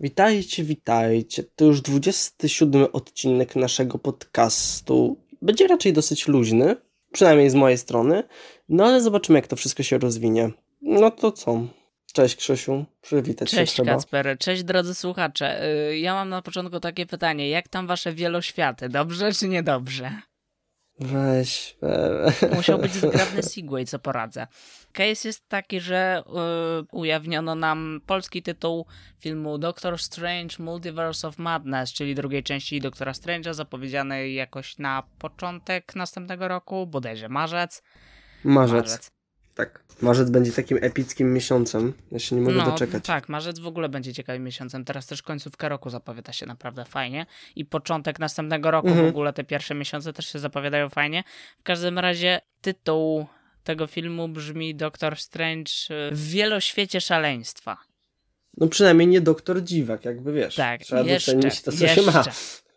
Witajcie, witajcie. To już 27 odcinek naszego podcastu. Będzie raczej dosyć luźny, przynajmniej z mojej strony, no ale zobaczymy, jak to wszystko się rozwinie. No to co? Cześć Krzysiu, przywitać Cześć się trzeba. Kacper, cześć drodzy słuchacze. Y, Ja mam na początku takie pytanie, jak tam wasze wieloświaty, dobrze czy niedobrze? Weź. Musiał być zgrabny Segway, co poradzę. Case jest taki, że y, ujawniono nam polski tytuł filmu Doctor Strange Multiverse of Madness, czyli drugiej części Doktora Strange'a, zapowiedzianej jakoś na początek następnego roku, bodajże marzec. Marzec. Tak. Marzec będzie takim epickim miesiącem. Ja się nie mogę no, doczekać. Tak, marzec w ogóle będzie ciekawym miesiącem. Teraz też końcówka roku zapowiada się naprawdę fajnie. I początek następnego roku, Mhm. w ogóle te pierwsze miesiące też się zapowiadają fajnie. W każdym razie tytuł tego filmu brzmi Doctor Strange w wieloświecie szaleństwa. No przynajmniej nie doktor dziwak, jakby wiesz. Tak, Trzeba jeszcze, docenić to, co jeszcze. się ma.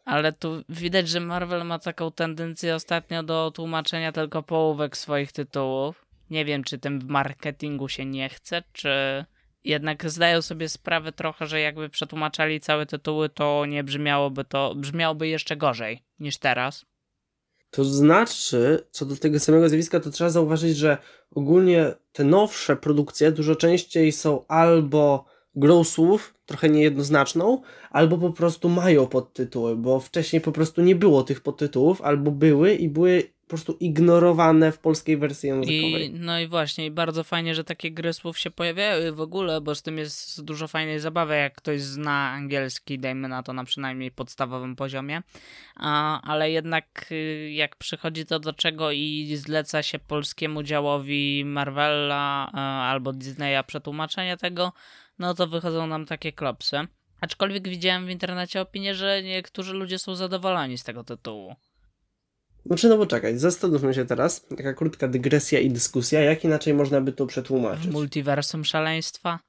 Ale tu widać, że Marvel ma taką tendencję ostatnio do tłumaczenia tylko połówek swoich tytułów. Nie wiem, czy tym w marketingu się nie chce, czy jednak zdają sobie sprawę trochę, że jakby przetłumaczali całe tytuły, to nie brzmiałoby to, brzmiałoby jeszcze gorzej niż teraz. To znaczy, co do tego samego zjawiska, to trzeba zauważyć, że ogólnie te nowsze produkcje dużo częściej są albo grą słów, trochę niejednoznaczną, albo po prostu mają podtytuły, bo wcześniej po prostu nie było tych podtytułów, albo były i były po prostu ignorowane w polskiej wersji językowej. I, no i właśnie, i bardzo fajnie, że takie gry słów się pojawiają w ogóle, bo z tym jest dużo fajnej zabawy, jak ktoś zna angielski, dajmy na to na przynajmniej podstawowym poziomie, A, ale jednak y, jak przychodzi to do czego i zleca się polskiemu działowi Marvela e, albo Disneya przetłumaczenie tego, no to wychodzą nam takie klopsy. Aczkolwiek widziałem w internecie opinię, że niektórzy ludzie są zadowoleni z tego tytułu. Znaczy, no bo czekaj, zastanówmy się teraz, taka krótka dygresja i dyskusja, jak inaczej można by to W przetłumaczyć. multiversum szaleństwa.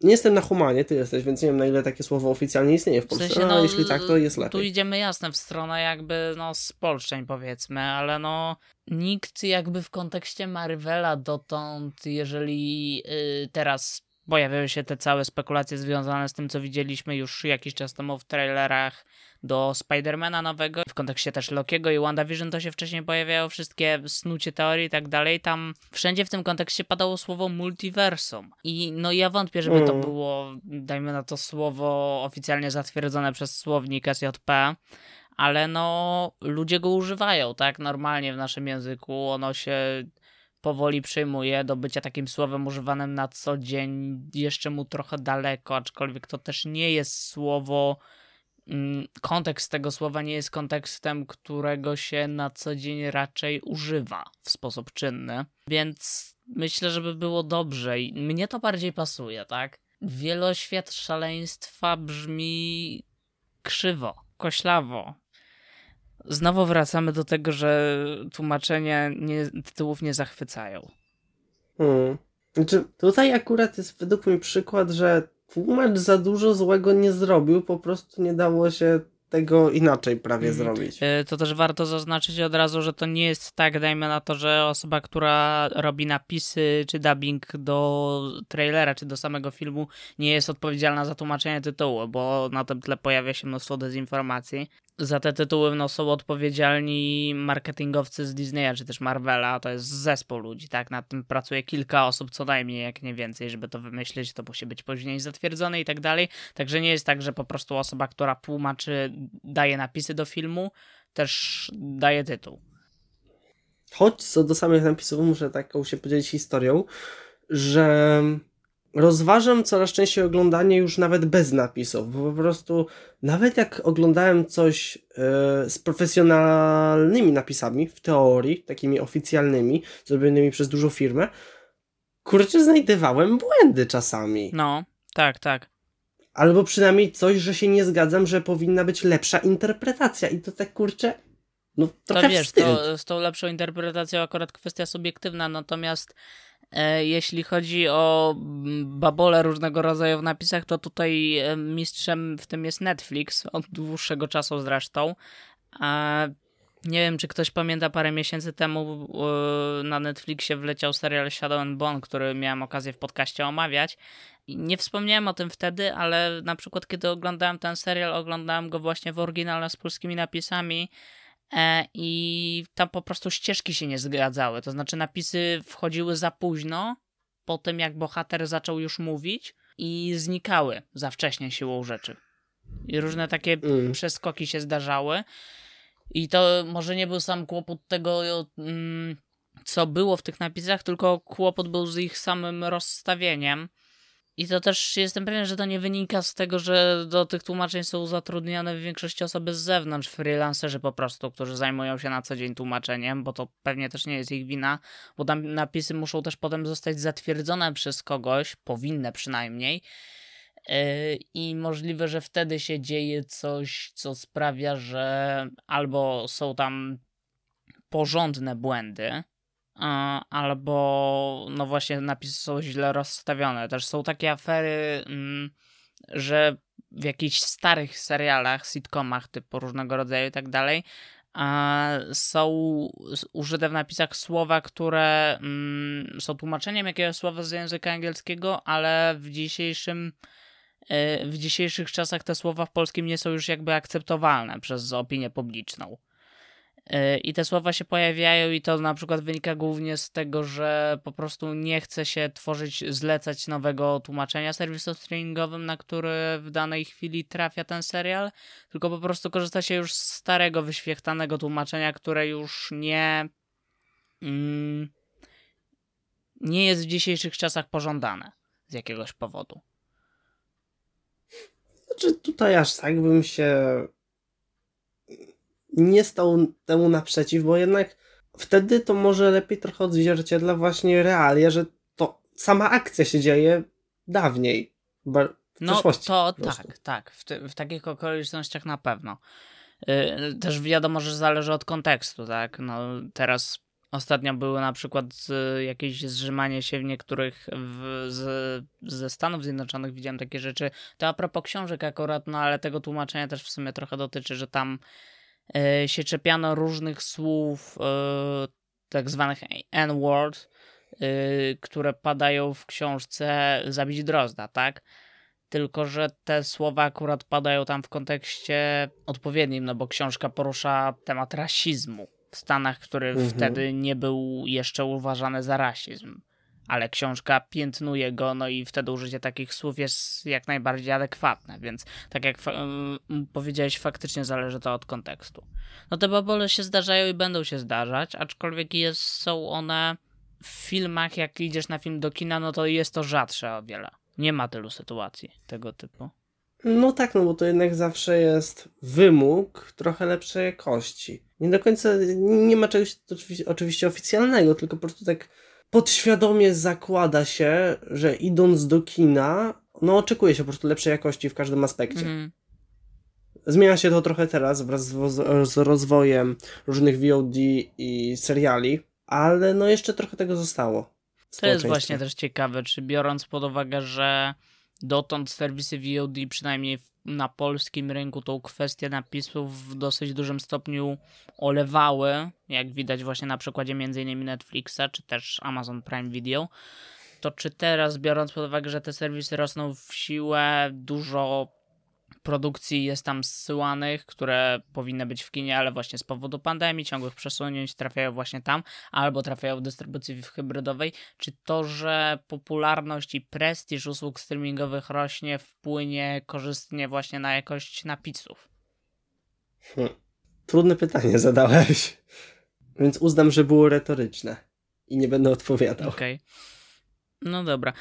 Nie jestem na humanie, ty jesteś, więc nie wiem na ile takie słowo oficjalnie istnieje w W Polsce, sensie, no, jeśli tak, to jest Tu lepiej. idziemy jasne w stronę jakby no spolszczeń powiedzmy, ale no nikt jakby w kontekście Marvela dotąd, jeżeli y, teraz pojawiają się te całe spekulacje związane z tym, co widzieliśmy już jakiś czas temu w trailerach do Spidermana nowego, w kontekście też Lokiego i WandaVision to się wcześniej pojawiało, wszystkie snucie teorii i tak dalej, tam wszędzie w tym kontekście padało słowo multiversum. I no ja wątpię, żeby to Mm. było, dajmy na to słowo oficjalnie zatwierdzone przez słownik SJP, ale no ludzie go używają, tak, normalnie w naszym języku, ono się powoli przyjmuje do bycia takim słowem używanym na co dzień, jeszcze mu trochę daleko, aczkolwiek to też nie jest słowo, mm, kontekst tego słowa nie jest kontekstem, którego się na co dzień raczej używa w sposób czynny, więc myślę, żeby było dobrze i mnie to bardziej pasuje, tak? Wieloświat szaleństwa brzmi krzywo, koślawo. Znowu wracamy do tego, że tłumaczenia nie, tytułów nie zachwycają. Hmm. Znaczy, tutaj akurat jest według mnie przykład, że tłumacz za dużo złego nie zrobił, po prostu nie dało się tego inaczej prawie Mhm. zrobić. Y, To też warto zaznaczyć od razu, że to nie jest tak, dajmy na to, że osoba, która robi napisy czy dubbing do trailera czy do samego filmu, nie jest odpowiedzialna za tłumaczenie tytułu, bo na tym tle pojawia się mnóstwo dezinformacji. Za te tytuły no, są odpowiedzialni marketingowcy z Disneya czy też Marvela, to jest zespół ludzi, tak? Nad tym pracuje kilka osób co najmniej, jak nie więcej, żeby to wymyślić, to musi być później zatwierdzone i tak dalej. Także nie jest tak, że po prostu osoba, która tłumaczy, daje napisy do filmu, też daje tytuł. Choć co do samych napisów muszę taką się podzielić historią, że rozważam coraz częściej oglądanie już nawet bez napisów, bo po prostu nawet jak oglądałem coś e, z profesjonalnymi napisami, w teorii, takimi oficjalnymi, zrobionymi przez dużą firmę, kurczę, znajdowałem błędy czasami. No, tak, tak. Albo przynajmniej coś, że się nie zgadzam, że powinna być lepsza interpretacja i to tak kurczę, no To trochę wiesz, wstyd. to, z tą lepszą interpretacją akurat kwestia subiektywna, natomiast jeśli chodzi o mm, babole różnego rodzaju w napisach, to tutaj e, mistrzem w tym jest Netflix, od dłuższego czasu zresztą. E, nie wiem, czy ktoś pamięta, parę miesięcy temu e, na Netflixie wleciał serial Shadow and Bone, który miałem okazję w podcaście omawiać. nie wspomniałem o tym wtedy, ale na przykład kiedy oglądałem ten serial, oglądałem go właśnie w oryginale z polskimi napisami e, i tam po prostu ścieżki się nie zgadzały. To znaczy napisy wchodziły za późno, po tym jak bohater zaczął już mówić i znikały za wcześnie siłą rzeczy. I różne takie mm. przeskoki się zdarzały. I to może nie był sam kłopot tego, mm, co było w tych napisach, tylko kłopot był z ich samym rozstawieniem. I to też jestem pewien, że to nie wynika z tego, że do tych tłumaczeń są zatrudniane w większości osoby z zewnątrz, freelancerzy po prostu, którzy zajmują się na co dzień tłumaczeniem, bo to pewnie też nie jest ich wina, bo tam napisy muszą też potem zostać zatwierdzone przez kogoś, powinny przynajmniej. Yy, I możliwe, że wtedy się dzieje coś, co sprawia, że albo są tam porządne błędy, albo no właśnie napisy są źle rozstawione. Też są takie afery, mm, że w jakichś starych serialach, sitcomach typu różnego rodzaju i tak dalej, są użyte w napisach słowa, które mm, są tłumaczeniem jakiegoś słowa z języka angielskiego, ale w dzisiejszym e, w dzisiejszych czasach te słowa w polskim nie są już jakby akceptowalne przez opinię publiczną. E, I te słowa się pojawiają, i to na przykład wynika głównie z tego, że po prostu nie chce się tworzyć, zlecać nowego tłumaczenia serwisu streamingowym, na który w danej chwili trafia ten serial, tylko po prostu korzysta się już z starego, wyświechtanego tłumaczenia, które już nie. Mm, nie jest w dzisiejszych czasach pożądane z jakiegoś powodu. Znaczy, tutaj aż tak bym się nie stał temu naprzeciw, bo jednak wtedy to może lepiej trochę odzwierciedla właśnie realia, że to sama akcja się dzieje dawniej. W no to tak, tak. W, w takich okolicznościach na pewno. Yy, też wiadomo, że zależy od kontekstu, tak? No teraz ostatnio były na przykład jakieś zrzymanie się w niektórych w, z, ze Stanów Zjednoczonych, widziałem takie rzeczy. To a propos książek akurat, no ale tego tłumaczenia też w sumie trochę dotyczy, że tam się czepiano różnych słów, e, tak zwanych N-word, e, które padają w książce Zabić Drozda, tak? Tylko, że te słowa akurat padają tam w kontekście odpowiednim, no bo książka porusza temat rasizmu w Stanach, który mhm. wtedy nie był jeszcze uważany za rasizm ale książka piętnuje go, no i wtedy użycie takich słów jest jak najbardziej adekwatne, więc tak jak fa powiedziałeś, faktycznie zależy to od kontekstu. No te babole się zdarzają i będą się zdarzać, aczkolwiek jest, są one w filmach, jak idziesz na film do kina, no to jest to rzadsze o wiele. Nie ma tylu sytuacji tego typu. No tak, no bo to jednak zawsze jest wymóg trochę lepszej jakości. Nie do końca, nie ma czegoś oczywiście oficjalnego, tylko po prostu tak podświadomie zakłada się, że idąc do kina, no oczekuje się po prostu lepszej jakości w każdym aspekcie. Mm. Zmienia się to trochę teraz wraz z, z rozwojem różnych VOD i seriali, ale no jeszcze trochę tego zostało. To jest właśnie też ciekawe, czy biorąc pod uwagę, że dotąd serwisy VOD, przynajmniej na polskim rynku, tą kwestię napisów w dosyć dużym stopniu olewały, jak widać właśnie na przykładzie m.in. Netflixa, czy też Amazon Prime Video, to czy teraz, biorąc pod uwagę, że te serwisy rosną w siłę, dużo produkcji jest tam zsyłanych, które powinny być w kinie, ale właśnie z powodu pandemii, ciągłych przesunięć trafiają właśnie tam, albo trafiają w dystrybucji hybrydowej. Czy to, że popularność i prestiż usług streamingowych rośnie, wpłynie korzystnie właśnie na jakość napisów? Hmm. Trudne pytanie zadałeś, więc uznam, że było retoryczne i nie będę odpowiadał. Okej. Okay. No dobra.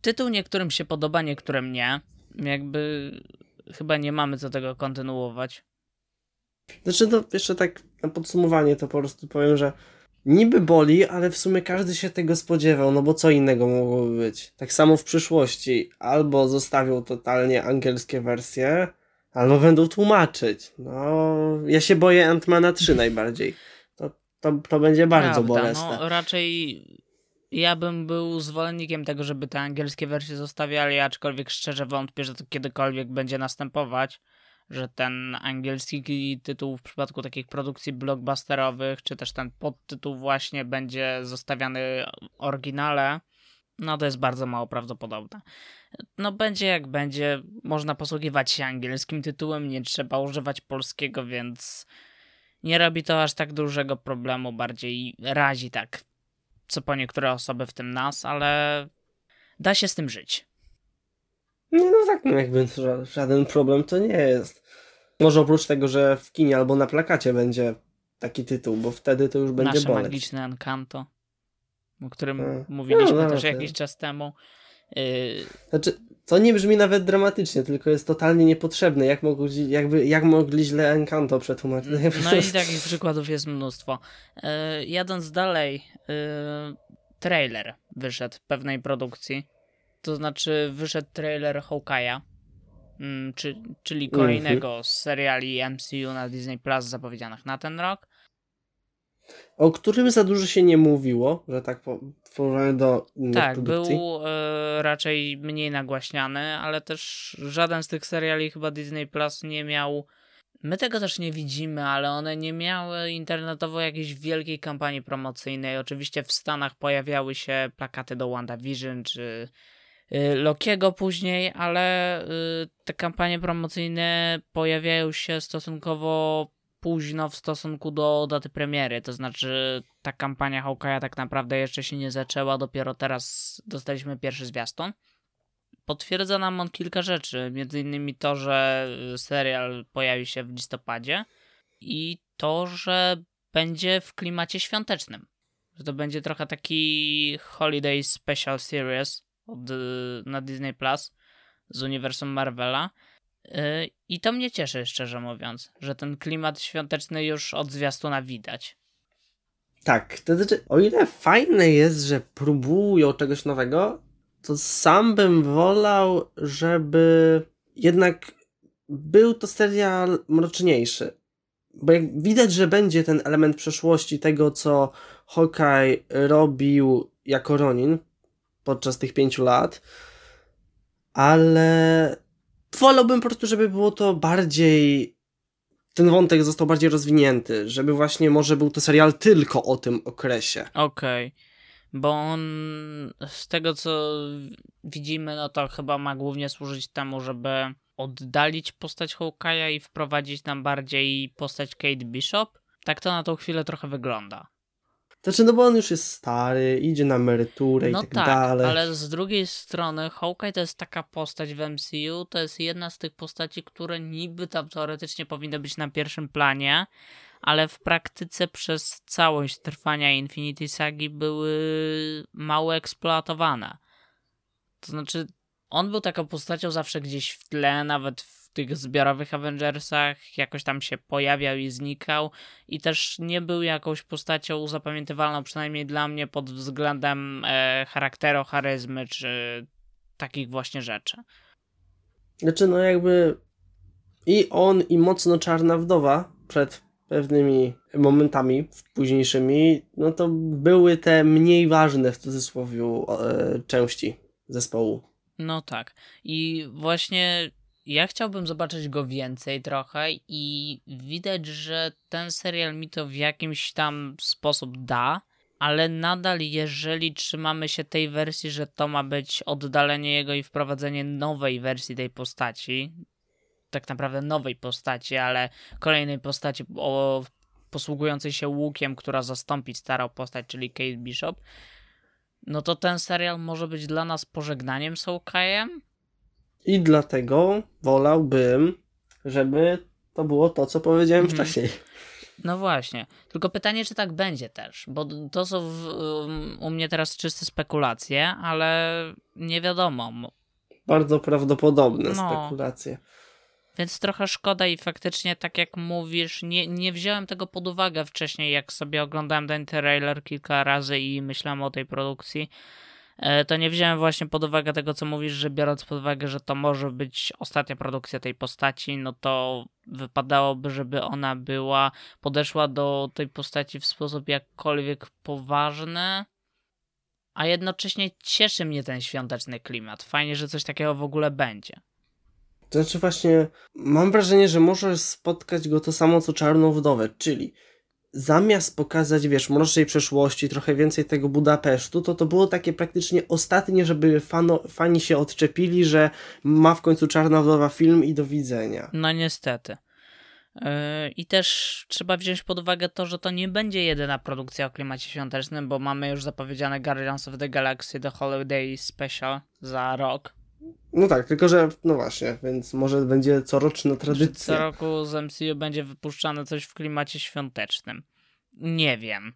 Tytuł niektórym się podoba, niektórym nie. Jakby chyba nie mamy co tego kontynuować. Znaczy, to jeszcze tak na podsumowanie to po prostu powiem, że niby boli, ale w sumie każdy się tego spodziewał, no bo co innego mogłoby być. Tak samo w przyszłości. Albo zostawią totalnie angielskie wersje, albo będą tłumaczyć. No, ja się boję Antmana 3 najbardziej. To, to, to będzie bardzo Prawda, bolesne. No, raczej ja bym był zwolennikiem tego, żeby te angielskie wersje zostawiali, aczkolwiek szczerze wątpię, że to kiedykolwiek będzie następować, że ten angielski tytuł w przypadku takich produkcji blockbusterowych, czy też ten podtytuł właśnie będzie zostawiany oryginale, No to jest bardzo mało prawdopodobne. No będzie jak będzie, można posługiwać się angielskim tytułem, nie trzeba używać polskiego, więc nie robi to aż tak dużego problemu, bardziej razi tak co po niektóre osoby, w tym nas, ale da się z tym żyć. Nie, no tak, no jakby żaden problem to nie jest. Może oprócz tego, że w kinie albo na plakacie będzie taki tytuł, bo wtedy to już będzie Nasze boleć. magiczne Encanto, o którym Hmm. mówiliśmy No, no, też to- jakiś czas temu. Yy, Znaczy, to nie brzmi nawet dramatycznie, tylko jest totalnie niepotrzebne. Jak mogli, jakby, jak mogli źle Encanto przetłumaczyć? No i takich przykładów jest mnóstwo. Yy, jadąc dalej, yy, trailer wyszedł pewnej produkcji. To znaczy wyszedł trailer Hawkeye'a, mm, czy, czyli Mhm. kolejnego z seriali MCU na Disney Plus zapowiedzianych na ten rok. O którym za dużo się nie mówiło, że tak po- w porównaniu do innych Tak, produkcji. był e, raczej mniej nagłaśniany, ale też żaden z tych seriali chyba Disney Plus nie miał. My tego też nie widzimy, ale one nie miały internetowo jakiejś wielkiej kampanii promocyjnej. Oczywiście w Stanach pojawiały się plakaty do WandaVision czy y, Lokiego później, ale y, te kampanie promocyjne pojawiają się stosunkowo późno w stosunku do daty premiery. To znaczy, ta kampania Hawkeye'a tak naprawdę jeszcze się nie zaczęła, dopiero teraz dostaliśmy pierwszy zwiastun. Potwierdza nam on kilka rzeczy, między innymi to, że y, serial pojawi się w listopadzie i to, że będzie w klimacie świątecznym. Że to będzie trochę taki Holiday Special Series od, y, na Disney Plus z uniwersum Marvela. Y, I to mnie cieszy, szczerze mówiąc, że ten klimat świąteczny już od zwiastuna widać. Tak, to znaczy, o ile fajne jest, że próbują czegoś nowego, to sam bym wolał, żeby jednak był to serial mroczniejszy. Bo jak widać, że będzie ten element przeszłości tego, co Hawkeye robił jako Ronin podczas tych pięciu lat, ale wolałbym po prostu, żeby było to bardziej ten wątek został bardziej rozwinięty, żeby właśnie może był to serial tylko o tym okresie. Okej, bo on z tego co widzimy, no to chyba ma głównie służyć temu, żeby oddalić postać Hawkeye'a i wprowadzić nam bardziej postać Kate Bishop. Tak to na tą chwilę trochę wygląda. Znaczy, no bo on już jest stary, idzie na emeryturę No i tak, tak, dalej. ale z drugiej strony Hawkeye to jest taka postać w MCU, to jest jedna z tych postaci, które niby tam teoretycznie powinny być na pierwszym planie, ale w praktyce przez całość trwania Infinity Sagi były mało eksploatowane. To znaczy, on był taką postacią zawsze gdzieś w tle, nawet w tych zbiorowych Avengersach, jakoś tam się pojawiał i znikał i też nie był jakąś postacią zapamiętywalną, przynajmniej dla mnie, pod względem e, charakteru, charyzmy czy takich właśnie rzeczy. Znaczy, no jakby i on, i mocno czarna wdowa przed pewnymi momentami późniejszymi, no to były te mniej ważne w cudzysłowie e, części zespołu. No tak. I właśnie ja chciałbym zobaczyć go więcej trochę i widać, że ten serial mi to w jakimś tam sposób da, ale nadal jeżeli trzymamy się tej wersji, że to ma być oddalenie jego i wprowadzenie nowej wersji tej postaci, tak naprawdę nowej postaci, ale kolejnej postaci o, posługującej się łukiem, która zastąpi starą postać, czyli Kate Bishop, no to ten serial może być dla nas pożegnaniem z Hawkeye'em, I dlatego wolałbym, żeby to było to, co powiedziałem Mhm. wcześniej. No właśnie. Tylko pytanie, czy tak będzie też, bo to są w, um, u mnie teraz czyste spekulacje, ale nie wiadomo. Mo- Bardzo prawdopodobne No. spekulacje. Więc trochę szkoda i faktycznie, tak jak mówisz, nie, nie wziąłem tego pod uwagę wcześniej, jak sobie oglądałem ten trailer kilka razy i myślałem o tej produkcji. e, To nie wziąłem właśnie pod uwagę tego, co mówisz, że biorąc pod uwagę, że to może być ostatnia produkcja tej postaci, no to wypadałoby, żeby ona była, podeszła do tej postaci w sposób jakkolwiek poważny, a jednocześnie cieszy mnie ten świąteczny klimat. Fajnie, że coś takiego w ogóle będzie. To znaczy właśnie, mam wrażenie, że może spotkać go to samo co Czarną Wdowę, czyli zamiast pokazać, wiesz, mrocznej przeszłości, trochę więcej tego Budapesztu, to to było takie praktycznie ostatnie, żeby fano, fani się odczepili, że ma w końcu Czarna Wdowa film i do widzenia. No niestety. Yy, I też trzeba wziąć pod uwagę to, że to nie będzie jedyna produkcja o klimacie świątecznym, bo mamy już zapowiedziane Guardians of the Galaxy The Holiday Special za rok. No tak, tylko że, no właśnie, więc może będzie coroczna tradycja. Co roku z MCU będzie wypuszczane coś w klimacie świątecznym. Nie wiem.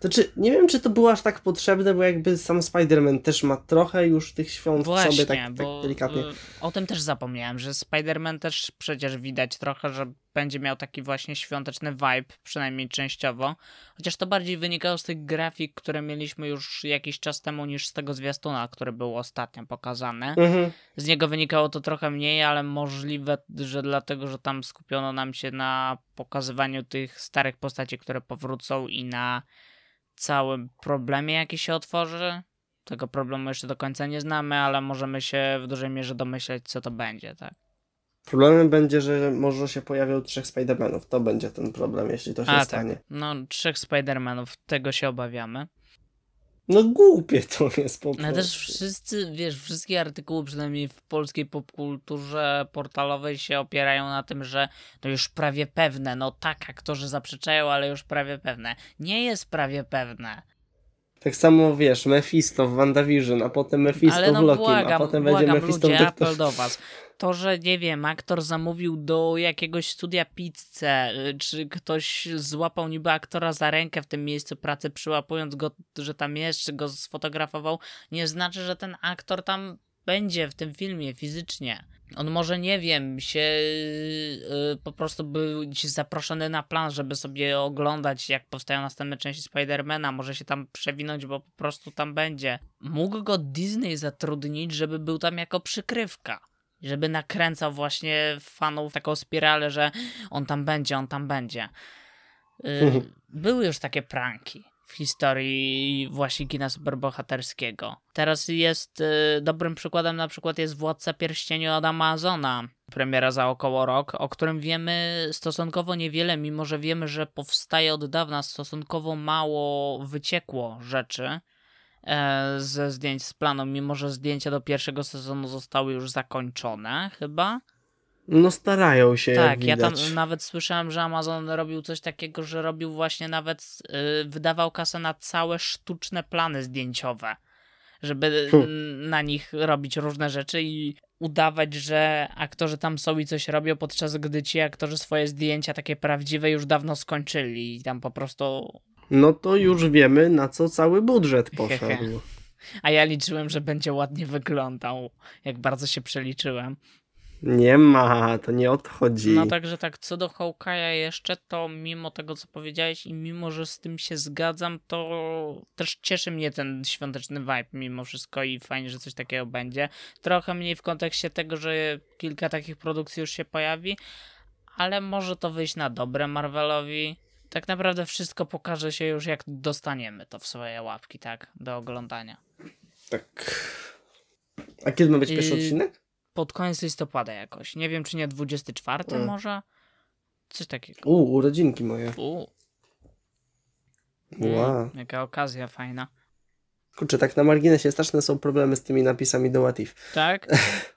To czy, nie wiem, czy to było aż tak potrzebne, bo jakby sam Spider-Man też ma trochę już tych świąt Właśnie, w sobie, tak, tak delikatnie. y, o tym też zapomniałem, że Spider-Man też przecież widać trochę, że będzie miał taki właśnie świąteczny vibe, przynajmniej częściowo. Chociaż to bardziej wynikało z tych grafik, które mieliśmy już jakiś czas temu niż z tego zwiastuna, który był ostatnio pokazany. Mhm. Z niego wynikało to trochę mniej, ale możliwe, że dlatego, że tam skupiono nam się na pokazywaniu tych starych postaci, które powrócą i na całym problemie, jaki się otworzy. Tego problemu jeszcze do końca nie znamy, ale możemy się w dużej mierze domyśleć, co to będzie, tak? Problemem będzie, że może się pojawią trzech Spider-Manów. To będzie ten problem, jeśli to się A, stanie. tak. No, trzech Spider-Manów, tego się obawiamy. No głupie to jest po Ale prostu. też wszyscy, wiesz, wszystkie artykuły, przynajmniej w polskiej popkulturze portalowej się opierają na tym, że to już prawie pewne. No tak, aktorzy zaprzeczają, ale już prawie pewne. Nie jest prawie pewne. Tak samo wiesz, Mephisto w WandaVision, a potem Mephisto ale no w Loki, a potem będzie Mephisto ludzie, w Doktor... apel do was. To, że nie wiem, aktor zamówił do jakiegoś studia pizzę, y, czy ktoś złapał niby aktora za rękę w tym miejscu pracy, przyłapując go, że tam jest, czy go sfotografował, nie znaczy, że ten aktor tam będzie w tym filmie fizycznie. On może, nie wiem, się yy, po prostu być zaproszony na plan, żeby sobie oglądać, jak powstają następne części Spidermana. Może się tam przewinąć, bo po prostu tam będzie. Mógł go Disney zatrudnić, żeby był tam jako przykrywka. Żeby nakręcał właśnie fanów taką spiralę, że on tam będzie, on tam będzie. Yy, były już takie pranki w historii właśnie kina superbohaterskiego. Teraz jest y, dobrym przykładem na przykład jest Władca Pierścieniu od Amazona, premiera za około rok, o którym wiemy stosunkowo niewiele, mimo że wiemy, że powstaje od dawna stosunkowo mało wyciekło rzeczy e, ze zdjęć z planu, mimo że zdjęcia do pierwszego sezonu zostały już zakończone chyba. No starają się, Tak, ja tam nawet słyszałem, że Amazon robił coś takiego, że robił właśnie nawet, y, wydawał kasę na całe sztuczne plany zdjęciowe, żeby na nich robić różne rzeczy i udawać, że aktorzy tam są i coś robią, podczas gdy ci aktorzy swoje zdjęcia takie prawdziwe już dawno skończyli i tam po prostu... No to już wiemy, na co cały budżet poszedł. A ja liczyłem, że będzie ładnie wyglądał, jak bardzo się przeliczyłem. Nie ma, to nie odchodzi. No także tak, co do Hawkeye'a jeszcze, to mimo tego, co powiedziałeś i mimo, że z tym się zgadzam, to też cieszy mnie ten świąteczny vibe mimo wszystko i fajnie, że coś takiego będzie. Trochę mniej w kontekście tego, że kilka takich produkcji już się pojawi, ale może to wyjść na dobre Marvelowi. Tak naprawdę wszystko pokaże się już jak dostaniemy to w swoje łapki, tak, do oglądania. Tak. A kiedy ma być pierwszy Yy, odcinek? Pod koniec listopada jakoś. Nie wiem, czy nie 24 Mm. może? Coś takiego. U, urodzinki moje. U. Wow. Mm, jaka okazja fajna. Kurczę, tak na marginesie straszne są problemy z tymi napisami do What If. Tak?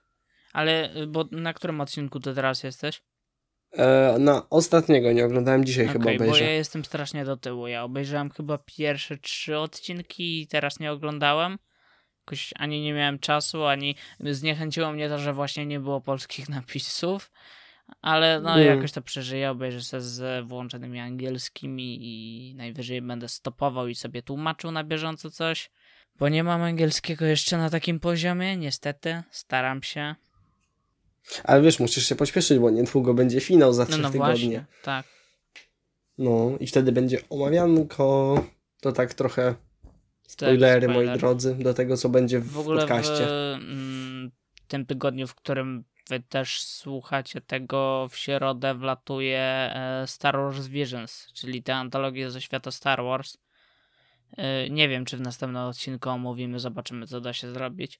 Ale, y, bo na którym odcinku ty teraz jesteś? E, na ostatniego nie oglądałem, dzisiaj chyba Okej, bo obejrzę. ja jestem strasznie do tyłu. Ja obejrzałem chyba pierwsze trzy odcinki i teraz nie oglądałem. Jakoś ani nie miałem czasu, ani zniechęciło mnie to, że właśnie nie było polskich napisów. Ale no Mm. jakoś to przeżyję, obejrzę sobie z włączonymi angielskimi i najwyżej będę stopował i sobie tłumaczył na bieżąco coś. Bo nie mam angielskiego jeszcze na takim poziomie, niestety. Staram się. Ale wiesz, musisz się pośpieszyć, bo niedługo będzie finał za No, trzy no tygodnie. właśnie, tak. No i wtedy będzie omawianko. To tak trochę spoilery, moi spoiler. drodzy, do tego, co będzie w, W ogóle w podcaście. mm, tym tygodniu, w którym wy też słuchacie tego, w środę wlatuje e, Star Wars Visions, czyli te antologie ze świata Star Wars. E, Nie wiem, czy w następnym odcinku omówimy, zobaczymy, co da się zrobić.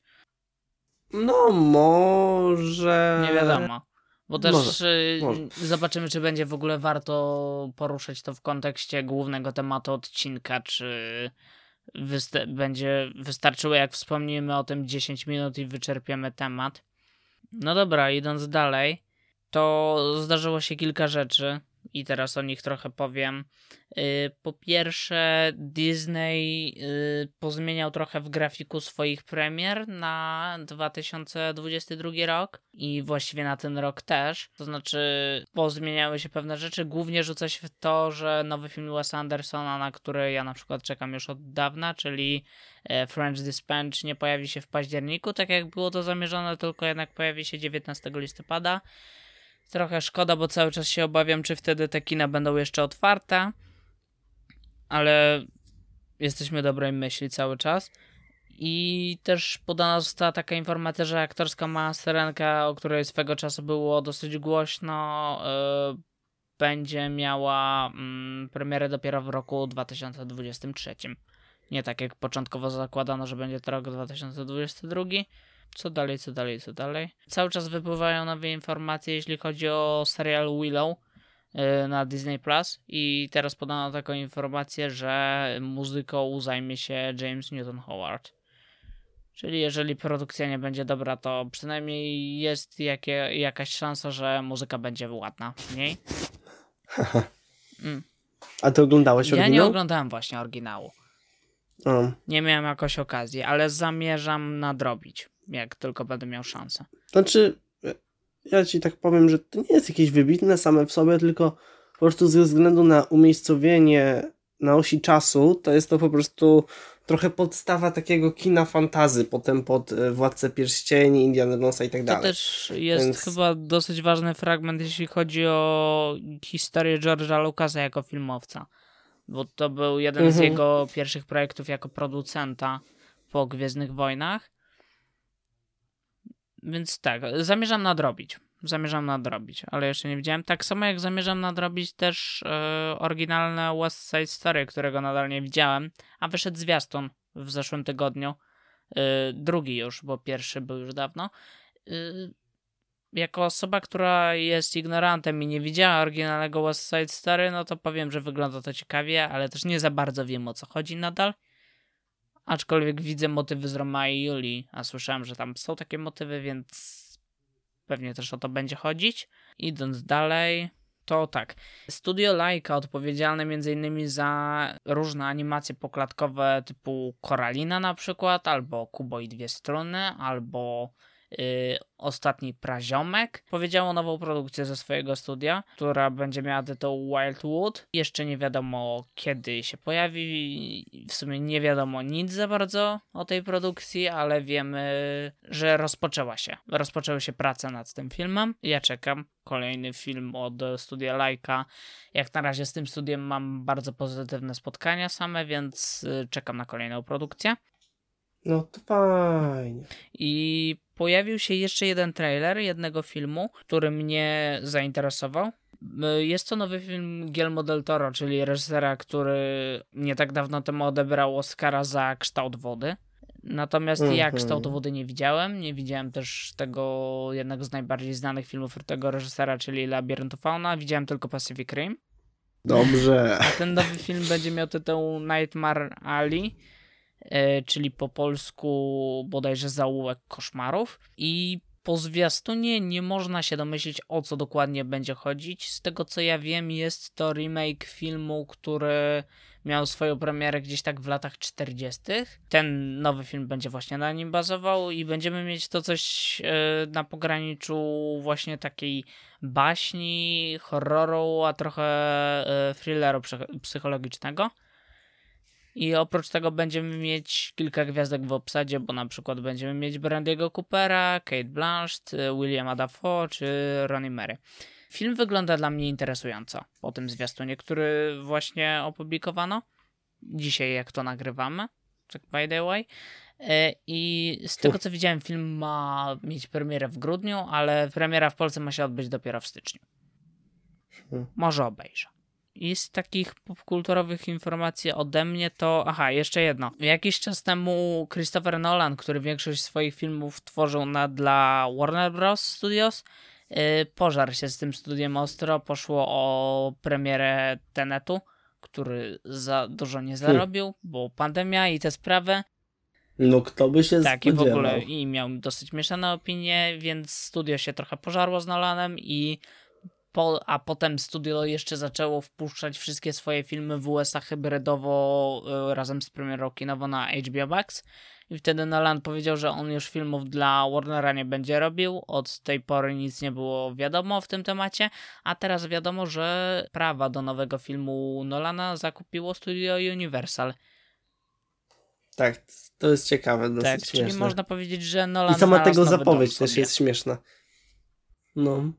No, może... Nie wiadomo. Bo też Może, y, może. zobaczymy, czy będzie w ogóle warto poruszać to w kontekście głównego tematu odcinka, czy będzie wystarczyło, jak wspomnimy o tym 10 minut i wyczerpiemy temat. No dobra, idąc dalej, to zdarzyło się kilka rzeczy i teraz o nich trochę powiem. Y, Po pierwsze, Disney y, pozmieniał trochę w grafiku swoich premier na 2022 rok i właściwie na ten rok też. To znaczy, pozmieniały się pewne rzeczy. Głównie rzuca się w to, że nowy film Wesa Andersona, na który ja na przykład czekam już od dawna, czyli e, French Dispatch, nie pojawi się w październiku, tak jak było to zamierzone, tylko jednak pojawi się 19 listopada. Trochę szkoda, bo cały czas się obawiam, czy wtedy te kina będą jeszcze otwarte. Ale jesteśmy dobrej myśli cały czas. I też podana została taka informacja, że aktorska ma Serenka, o której swego czasu było dosyć głośno, yy, będzie miała mm, premierę dopiero w roku 2023. Nie tak jak początkowo zakładano, że będzie to rok 2022. Co dalej, co dalej, co dalej? Cały czas wypływają nowe informacje, jeśli chodzi o serial Willow yy, na Disney Plus i teraz podano taką informację, że muzyką zajmie się James Newton Howard. Czyli jeżeli produkcja nie będzie dobra, to przynajmniej jest jakie, jakaś szansa, że muzyka będzie ładna w niej. Mm. A ty oglądałeś Ja nie oryginał? oglądałem właśnie oryginału. O, Nie miałem jakoś okazji, ale zamierzam nadrobić, jak tylko będę miał szansę. Znaczy, ja ci tak powiem, że to nie jest jakieś wybitne same w sobie, tylko po prostu ze względu na umiejscowienie na osi czasu, to jest to po prostu trochę podstawa takiego kina fantazy, potem pod e, Władcę Pierścieni, Indiana Jonesa i tak To dalej. też jest Więc- chyba dosyć ważny fragment, jeśli chodzi o historię George'a Lucasa jako filmowca. Bo to był jeden z Mhm. jego pierwszych projektów jako producenta po Gwiezdnych Wojnach. Więc tak, zamierzam nadrobić. Zamierzam nadrobić, ale jeszcze nie widziałem. Tak samo jak zamierzam nadrobić też e, oryginalne West Side Story, którego nadal nie widziałem, a wyszedł zwiastun w zeszłym tygodniu. E, drugi już, bo pierwszy był już dawno. E, jako osoba, która jest ignorantem i nie widziała oryginalnego West Side Story, no to powiem, że wygląda to ciekawie, ale też nie za bardzo wiem o co chodzi nadal. Aczkolwiek widzę motywy z Roma i Julii, a słyszałem, że tam są takie motywy, więc pewnie też o to będzie chodzić. Idąc dalej, to tak. Studio Laika odpowiedzialne m.in. za różne animacje poklatkowe typu Koralina na przykład, albo Kubo i dwie strony, albo Ostatni Praziomek. Powiedziało nową produkcję ze swojego studia, która będzie miała tytuł Wildwood. Jeszcze nie wiadomo kiedy się pojawi. W sumie nie wiadomo nic za bardzo o tej produkcji, ale wiemy, że rozpoczęła się. Rozpoczęły się prace nad tym filmem. Ja czekam. Kolejny film od studia Laika. Jak na razie z tym studiem mam bardzo pozytywne spotkania same, więc y, czekam na kolejną produkcję. No to fajnie. I pojawił się jeszcze jeden trailer jednego filmu, który mnie zainteresował. Y, Jest to nowy film Guillermo del Toro, czyli reżysera, który nie tak dawno temu odebrał Oscara za kształt wody. Natomiast ja Mhm. kształtu wody nie widziałem. Nie widziałem też tego jednego z najbardziej znanych filmów tego reżysera, czyli Labiryntu Fauna. Widziałem tylko Pacific Rim. Dobrze. A ten nowy film będzie miał tytuł Nightmare Alley, e, czyli po polsku bodajże Zaułek Koszmarów. I po zwiastunie nie można się domyślić o co dokładnie będzie chodzić. Z tego co ja wiem jest to remake filmu, który miał swoją premierę gdzieś tak w latach 40. Ten nowy film będzie właśnie na nim bazował i będziemy mieć to coś e, na pograniczu właśnie takiej baśni, horroru, a trochę e, thrilleru psych- psychologicznego. I oprócz tego będziemy mieć kilka gwiazdek w obsadzie, bo na przykład będziemy mieć Brandiego Coopera, Kate Blanchett, Williama Dafoe czy Ronnie Mary. Film wygląda dla mnie interesująco po tym zwiastunie, który właśnie opublikowano dzisiaj, jak to nagrywamy. Tak by the way. E, I z tego co widziałem, film ma mieć premierę w grudniu, ale premiera w Polsce ma się odbyć dopiero w styczniu. Hmm. Może obejrzę. Z takich popkulturowych informacji ode mnie to. Aha, jeszcze jedno. Jakiś czas temu Christopher Nolan, który większość swoich filmów tworzył na, dla Warner Bros. Studios, Yy, pożar się z tym studiem ostro. Poszło o premierę Tenetu, który za dużo nie zarobił, hmm. bo pandemia i te sprawy. No kto by się tak, spodziewał. Tak, i w ogóle i miał dosyć mieszane opinie, więc studio się trochę pożarło z Nolanem i po, a potem studio jeszcze zaczęło wpuszczać wszystkie swoje filmy w USA hybrydowo y, razem z premierą kinową na HBO Max. I wtedy Nolan powiedział, że on już filmów dla Warnera nie będzie robił. Od tej pory nic nie było wiadomo w tym temacie, a teraz wiadomo, że prawa do nowego filmu Nolana zakupiło studio Universal. Tak, to jest ciekawe, dosyć tak, śmieszne. czyli można powiedzieć, że Nolan I sama tego zapowiedź też jest śmieszna. No.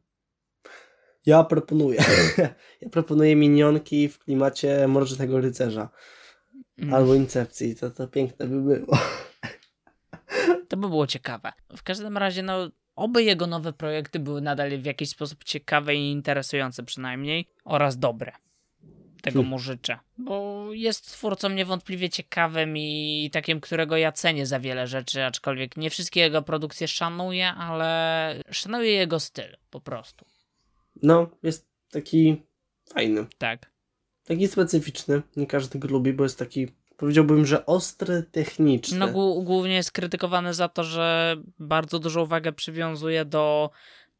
Ja proponuję. ja proponuję minionki w klimacie Mrocznego Rycerza. Mm. Albo Incepcji. To, to piękne by było. to by było ciekawe. W każdym razie, no, oby jego nowe projekty były nadal w jakiś sposób ciekawe i interesujące przynajmniej oraz dobre. Tego hmm. mu życzę. Bo jest twórcą niewątpliwie ciekawym i takim, którego ja cenię za wiele rzeczy, aczkolwiek nie wszystkie jego produkcje szanuję, ale szanuję jego styl po prostu. No, jest taki fajny. Tak. Taki specyficzny. Nie każdy go lubi, bo jest taki, powiedziałbym, że ostry, techniczny. No, głównie jest krytykowany za to, że bardzo dużą uwagę przywiązuje do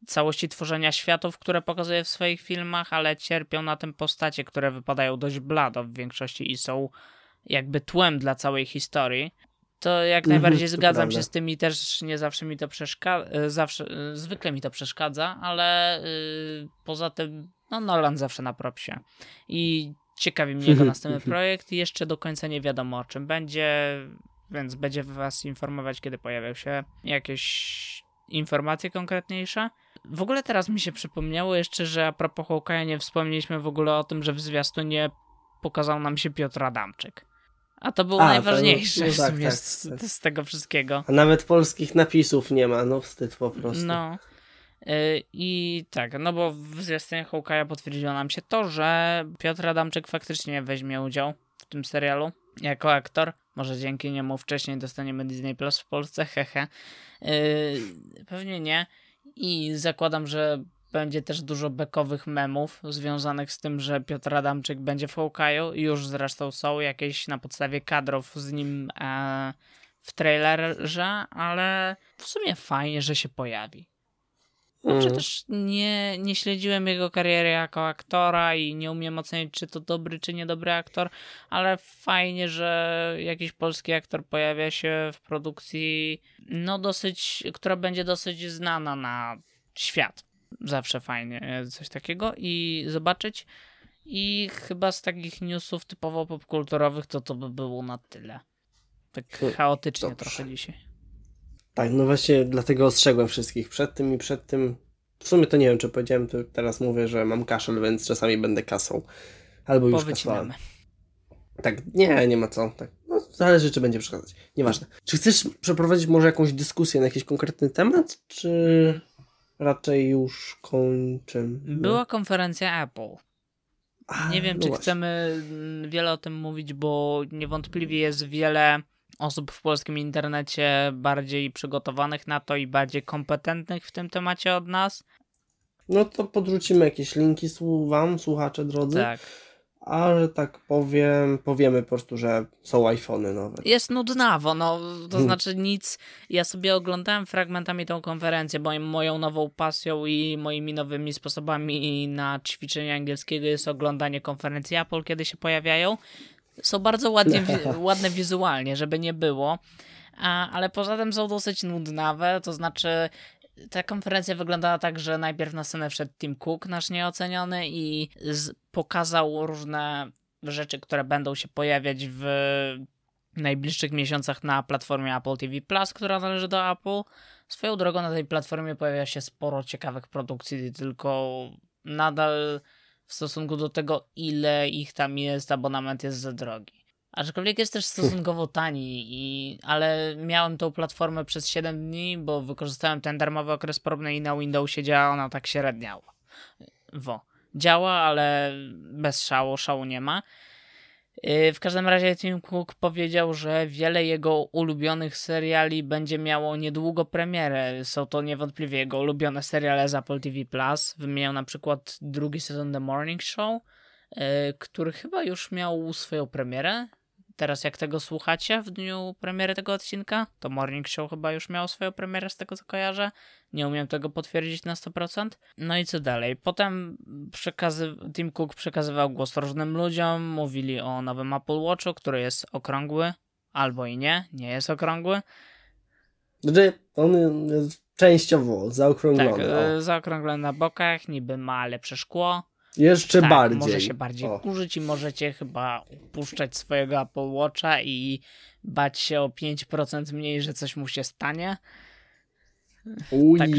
całości tworzenia światów, które pokazuje w swoich filmach, ale cierpią na tym postacie, które wypadają dość blado w większości i są jakby tłem dla całej historii to jak mhm, najbardziej zgadzam prawda. się z tym i też nie zawsze mi to przeszkadza, e, zawsze, e, zwykle mi to przeszkadza, ale yy, poza tym, no Nolan zawsze na propsie. I ciekawi mnie jego następny projekt i jeszcze do końca nie wiadomo o czym będzie, więc będzie was informować, kiedy pojawią się jakieś informacje konkretniejsze. W ogóle teraz mi się przypomniało jeszcze, że a propos Hawkeye'a nie wspomnieliśmy w ogóle o tym, że w zwiastunie pokazał nam się Piotr Adamczyk. A to był A, najważniejszy to, no, tak, tak, z, tak. z, tego wszystkiego. A nawet polskich napisów nie ma, no wstyd po prostu. No. Y, I tak, no bo w zwiastunie Hawkeye'a potwierdziło nam się to, że Piotr Adamczyk faktycznie weźmie udział w tym serialu jako aktor. Może dzięki niemu wcześniej dostaniemy Disney Plus w Polsce, hehe. Yy, pewnie nie. I zakładam, że będzie też dużo bekowych memów związanych z tym, że Piotr Adamczyk będzie w Hawkeye'u. Już zresztą są jakieś na podstawie kadrów z nim e, w trailerze, ale w sumie fajnie, że się pojawi. No mm. przecież nie, nie śledziłem jego kariery jako aktora i nie umiem ocenić, czy to dobry, czy niedobry aktor, ale fajnie, że jakiś polski aktor pojawia się w produkcji, no dosyć, która będzie dosyć znana na świat zawsze fajnie coś takiego i zobaczyć. I chyba z takich newsów typowo popkulturowych to to by było na tyle. Tak hmm, chaotycznie Dobrze. trochę dzisiaj. Tak, no właśnie dlatego ostrzegłem wszystkich przed tym i przed tym. W sumie to nie wiem, czy powiedziałem, to teraz mówię, że mam kaszel, więc czasami będę kasą. Albo już kasowałem. Tak, nie, nie ma co. Tak. No, zależy, czy będzie przeszkadzać. Nieważne. Czy chcesz przeprowadzić może jakąś dyskusję na jakiś konkretny temat, czy raczej już kończymy. Była konferencja Apple. A, nie wiem, no czy właśnie. chcemy wiele o tym mówić, bo niewątpliwie jest wiele osób w polskim internecie bardziej przygotowanych na to i bardziej kompetentnych w tym temacie od nas. No to podrzucimy jakieś linki wam, słuchacze drodzy. Tak a że tak powiem, powiemy po prostu, że są iPhony nowe. Jest nudnawo, no to hmm. znaczy nic. Ja sobie oglądałem fragmentami tą konferencję, bo moją nową pasją i moimi nowymi sposobami na ćwiczenie angielskiego jest oglądanie konferencji Apple, kiedy się pojawiają. Są bardzo ładnie, ładne wizualnie, żeby nie było. Ale poza tym są dosyć nudnawe, to znaczy ta konferencja wyglądała tak, że najpierw na scenę wszedł Tim Cook, nasz nieoceniony, i pokazał różne rzeczy, które będą się pojawiać w najbliższych miesiącach na platformie Apple TV Plus, która należy do Apple. Swoją drogą na tej platformie pojawia się sporo ciekawych produkcji, tylko nadal w stosunku do tego, ile ich tam jest, abonament jest za drogi. Aczkolwiek jest też stosunkowo tani, i, ale miałem tą platformę przez 7 dni, bo wykorzystałem ten darmowy okres próbny i na Windowsie działa ona tak średniało. Wo. Działa, ale bez szału, szału nie ma. Y, w każdym razie Tim Cook powiedział, że wiele jego ulubionych seriali będzie miało niedługo premierę. Są to niewątpliwie jego ulubione seriale z Apple TV+. Wymieniał na przykład drugi sezon The Morning Show, y, który chyba już miał swoją premierę teraz jak tego słuchacie w dniu premiery tego odcinka, to Morning Show chyba już miał swoją premierę z tego co kojarzę. Nie umiem tego potwierdzić na 100%. No i co dalej? Potem przekazy... Tim Cook przekazywał głos różnym ludziom, mówili o nowym Apple Watchu, który jest okrągły, albo i nie, nie jest okrągły. Znaczy, on jest częściowo zaokrąglony. Tak, o. zaokrąglony na bokach, niby ma lepsze szkło jeszcze tak, bardziej. Może się bardziej o. kurzyć i możecie chyba puszczać swojego Apple Watcha i bać się o 5% mniej, że coś mu się stanie. Uj, tak.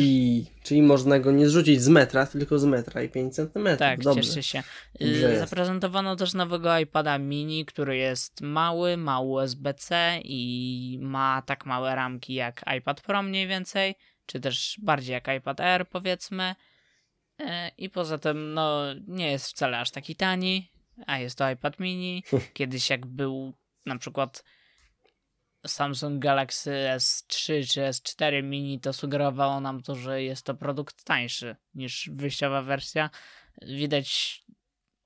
czyli można go nie zrzucić z metra, tylko z metra i 5 cm. Tak, Dobrze. cieszę się. Dobrze Zaprezentowano jest. też nowego iPada mini, który jest mały, ma USB-C i ma tak małe ramki jak iPad Pro mniej więcej, czy też bardziej jak iPad Air powiedzmy. E, I poza tym, no, nie jest wcale aż taki tani, a jest to iPad mini. Kiedyś jak był na przykład Samsung Galaxy S3 czy S4 mini, to sugerowało nam to, że jest to produkt tańszy niż wyjściowa wersja. Widać,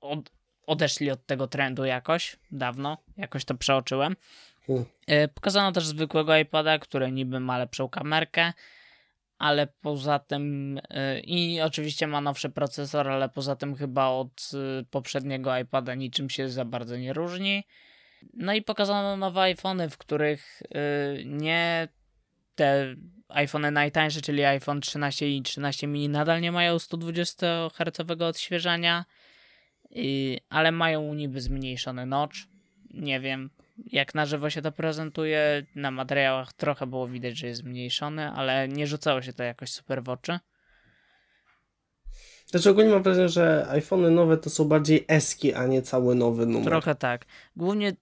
od, odeszli od tego trendu jakoś, dawno, jakoś to przeoczyłem. E, pokazano też zwykłego iPada, który niby ma lepszą kamerkę, ale poza tym y, i oczywiście ma nowszy procesor, ale poza tym chyba od y, poprzedniego iPada niczym się za bardzo nie różni. No i pokazano nowe iPhony, w których y, nie te iPhony najtańsze, czyli iPhone 13 i 13 mini nadal nie mają 120 Hz odświeżania, ale mają niby zmniejszony notch. Nie wiem, jak na żywo się to prezentuje, na materiałach trochę było widać, że jest zmniejszony, ale nie rzucało się to jakoś super w oczy. Znaczy ogólnie mam wrażenie, że iPhony nowe to są bardziej eski, a nie cały nowy numer. Trochę tak. Głównie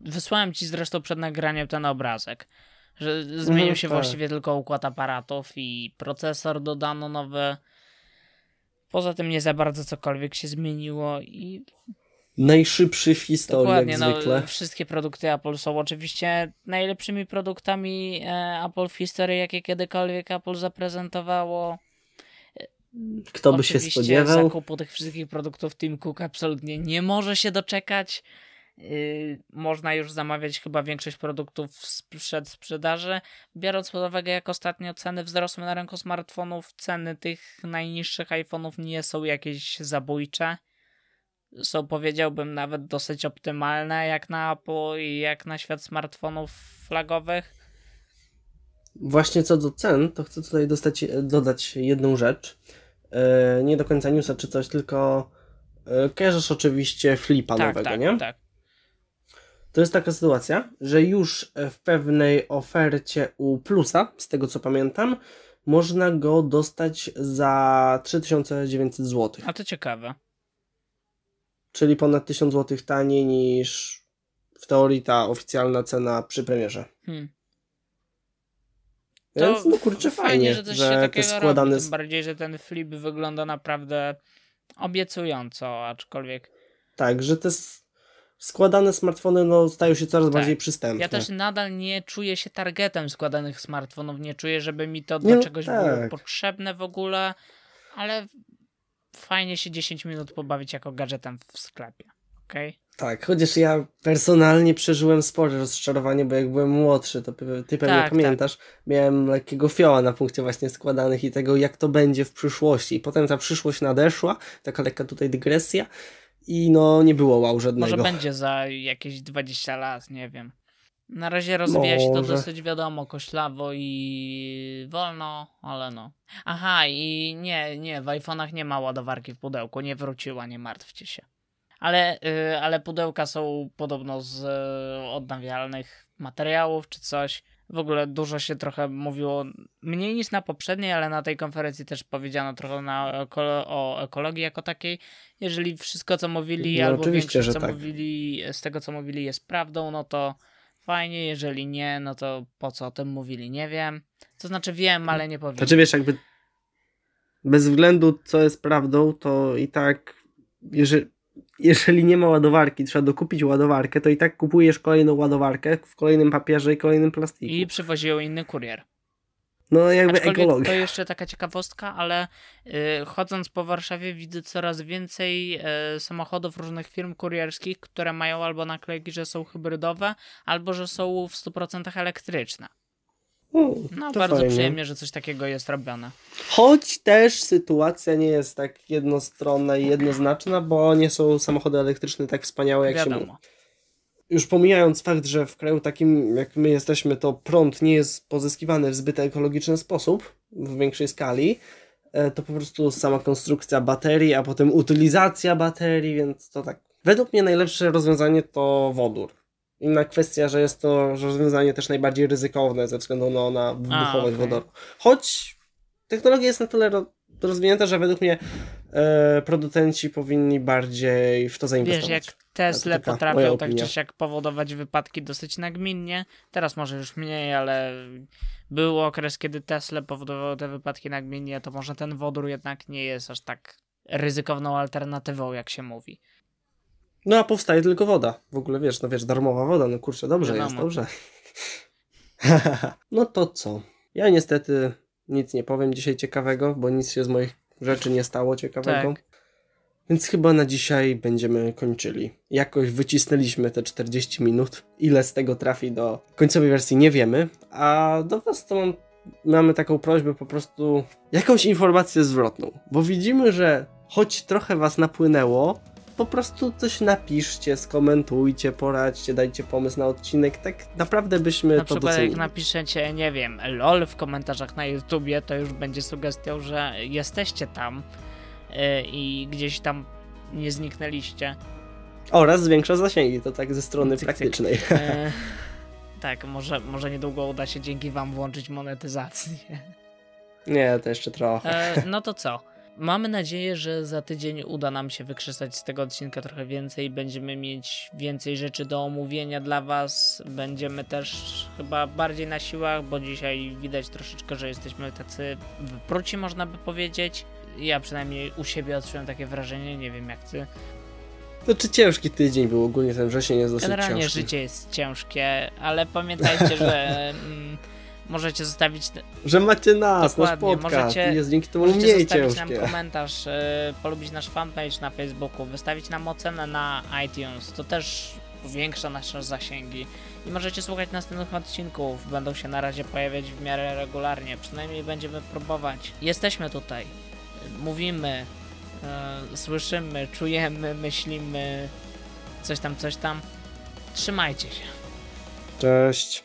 wysłałem ci zresztą przed nagraniem ten obrazek, że zmienił mhm, się tak. właściwie tylko układ aparatów i procesor dodano nowy. Poza tym nie za bardzo cokolwiek się zmieniło i najszybszy w historii, Dokładnie, jak no, zwykle. Wszystkie produkty Apple są oczywiście najlepszymi produktami e, Apple w historii, jakie kiedykolwiek Apple zaprezentowało. Kto by oczywiście się spodziewał? zakupu tych wszystkich produktów Tim Cook absolutnie nie może się doczekać. Yy, można już zamawiać chyba większość produktów przed sprzedaży. Biorąc pod uwagę, jak ostatnio ceny wzrosły na rynku smartfonów, ceny tych najniższych iPhone'ów nie są jakieś zabójcze są powiedziałbym nawet dosyć optymalne jak na Apple i jak na świat smartfonów flagowych. Właśnie co do cen, to chcę tutaj dostać, dodać jedną rzecz. E, nie do końca newsa czy coś, tylko yy, kojarzysz oczywiście flipa tak, nowego, tak, nie? Tak. To jest taka sytuacja, że już w pewnej ofercie u Plusa, z tego co pamiętam, można go dostać za 3900 zł. A to ciekawe czyli ponad 1000 zł taniej niż w teorii ta oficjalna cena przy premierze. Hmm. Więc to no kurczę fajnie, fajnie że, coś że się takiego składane... robi, tym bardziej, że ten flip wygląda naprawdę obiecująco, aczkolwiek... Tak, że te składane smartfony no, stają się coraz tak. bardziej przystępne. Ja też nadal nie czuję się targetem składanych smartfonów, nie czuję, żeby mi to do nie, no czegoś tak. było potrzebne w ogóle, ale fajnie się 10 minut pobawić jako gadżetem w sklepie. Okay? Tak, chociaż ja personalnie przeżyłem spore rozczarowanie, bo jak byłem młodszy, to ty pewnie tak, pamiętasz, tak. miałem lekkiego fioła na punkcie właśnie składanych i tego, jak to będzie w przyszłości. I potem ta przyszłość nadeszła, taka lekka tutaj dygresja i no nie było wow żadnego. Może będzie za jakieś 20 lat, nie wiem. Na razie rozwija Może. się to dosyć wiadomo, koślawo i wolno, ale no. Aha, i nie, nie, w iPhone'ach nie ma ładowarki w pudełku, nie wróciła, nie martwcie się. Ale, yy, ale pudełka są podobno z yy, odnawialnych materiałów czy coś. W ogóle dużo się trochę mówiło, mniej niż na poprzedniej, ale na tej konferencji też powiedziano trochę na, o ekologii jako takiej. Jeżeli wszystko, co mówili, no, albo większość, co tak. mówili, z tego, co mówili, jest prawdą, no to fajnie, jeżeli nie, no to po co o tym mówili, nie wiem. To znaczy wiem, ale nie powiem. Znaczy wiesz, jakby bez względu co jest prawdą, to i tak jeżeli, jeżeli nie ma ładowarki, trzeba dokupić ładowarkę, to i tak kupujesz kolejną ładowarkę w kolejnym papierze i kolejnym plastiku. I przywozi ją inny kurier. No jakby ekologia. to jeszcze taka ciekawostka, ale y, chodząc po Warszawie widzę coraz więcej y, samochodów różnych firm kurierskich, które mają albo naklejki, że są hybrydowe, albo że są w 100% elektryczne. Mm, No bardzo fajnie. przyjemnie, że coś takiego jest robione. Choć też sytuacja nie jest tak jednostronna i jednoznaczna, bo nie są samochody elektryczne tak wspaniałe jak się mówi. Już pomijając fakt, że w kraju takim jak my jesteśmy, to prąd nie jest pozyskiwany w zbyt ekologiczny sposób, w większej skali, e, to po prostu sama konstrukcja baterii, a potem utylizacja baterii, więc to tak. Według mnie najlepsze rozwiązanie to wodór. Inna kwestia, że jest to rozwiązanie też najbardziej ryzykowne ze względu no, na wybuchowość okej. wodoru. Choć technologia jest na tyle ro- rozwinięta, że według mnie producenci powinni bardziej w to zainwestować. Wiesz, jak Tesla potrafią tak czy siak powodować wypadki dosyć nagminnie, teraz może już mniej, ale był okres, kiedy Tesla powodowały te wypadki nagminnie, to może ten wodór jednak nie jest aż tak ryzykowną alternatywą, jak się mówi. No a powstaje tylko woda. W ogóle wiesz, no wiesz, darmowa woda, no kurczę, dobrze Wiadomo. jest, dobrze. no to co? Ja niestety nic nie powiem dzisiaj ciekawego, bo nic się z moich rzeczy nie stało ciekawego. Tak. Więc chyba na dzisiaj będziemy kończyli. Jakoś wycisnęliśmy te 40 minut. Ile z tego trafi do końcowej wersji nie wiemy. A do Was to mam, mamy taką prośbę po prostu jakąś informację zwrotną. Bo widzimy, że choć trochę Was napłynęło, po prostu coś napiszcie, skomentujcie, poradźcie, dajcie pomysł na odcinek. Tak naprawdę byśmy Na to przykład docenili. jak napiszecie, nie wiem, lol w komentarzach na YouTubie, to już będzie sugestią, że jesteście tam yy, i gdzieś tam nie zniknęliście. Oraz zwiększa zasięgi, to tak ze strony Cyk, cyk. praktycznej. E, tak, może, może niedługo uda się dzięki wam włączyć monetyzację. Nie, to jeszcze trochę. E, no to co? Mamy nadzieję, że za tydzień uda nam się wykrzesać z tego odcinka trochę więcej. Będziemy mieć więcej rzeczy do omówienia dla Was. Będziemy też chyba bardziej na siłach, bo dzisiaj widać troszeczkę, że jesteśmy tacy wypruci, można by powiedzieć. Ja przynajmniej u siebie odczułem takie wrażenie, nie wiem jak ty. Znaczy ciężki tydzień był ogólnie, ten wrzesień jest dosyć Generalnie ciężki. życie jest ciężkie, ale pamiętajcie, że mm, możecie zostawić Że macie nas, Dokładnie, nasz podcast możecie- jest dzięki temu Możecie mniej zostawić ciężkie. nam komentarz, e, polubić nasz fanpage na Facebooku, wystawić nam ocenę na iTunes. To też powiększa nasze zasięgi. I możecie słuchać następnych odcinków. Będą się na razie pojawiać w miarę regularnie. Przynajmniej będziemy próbować. Jesteśmy tutaj. Mówimy, e, słyszymy, czujemy, myślimy. Coś tam, coś tam. Trzymajcie się. Cześć.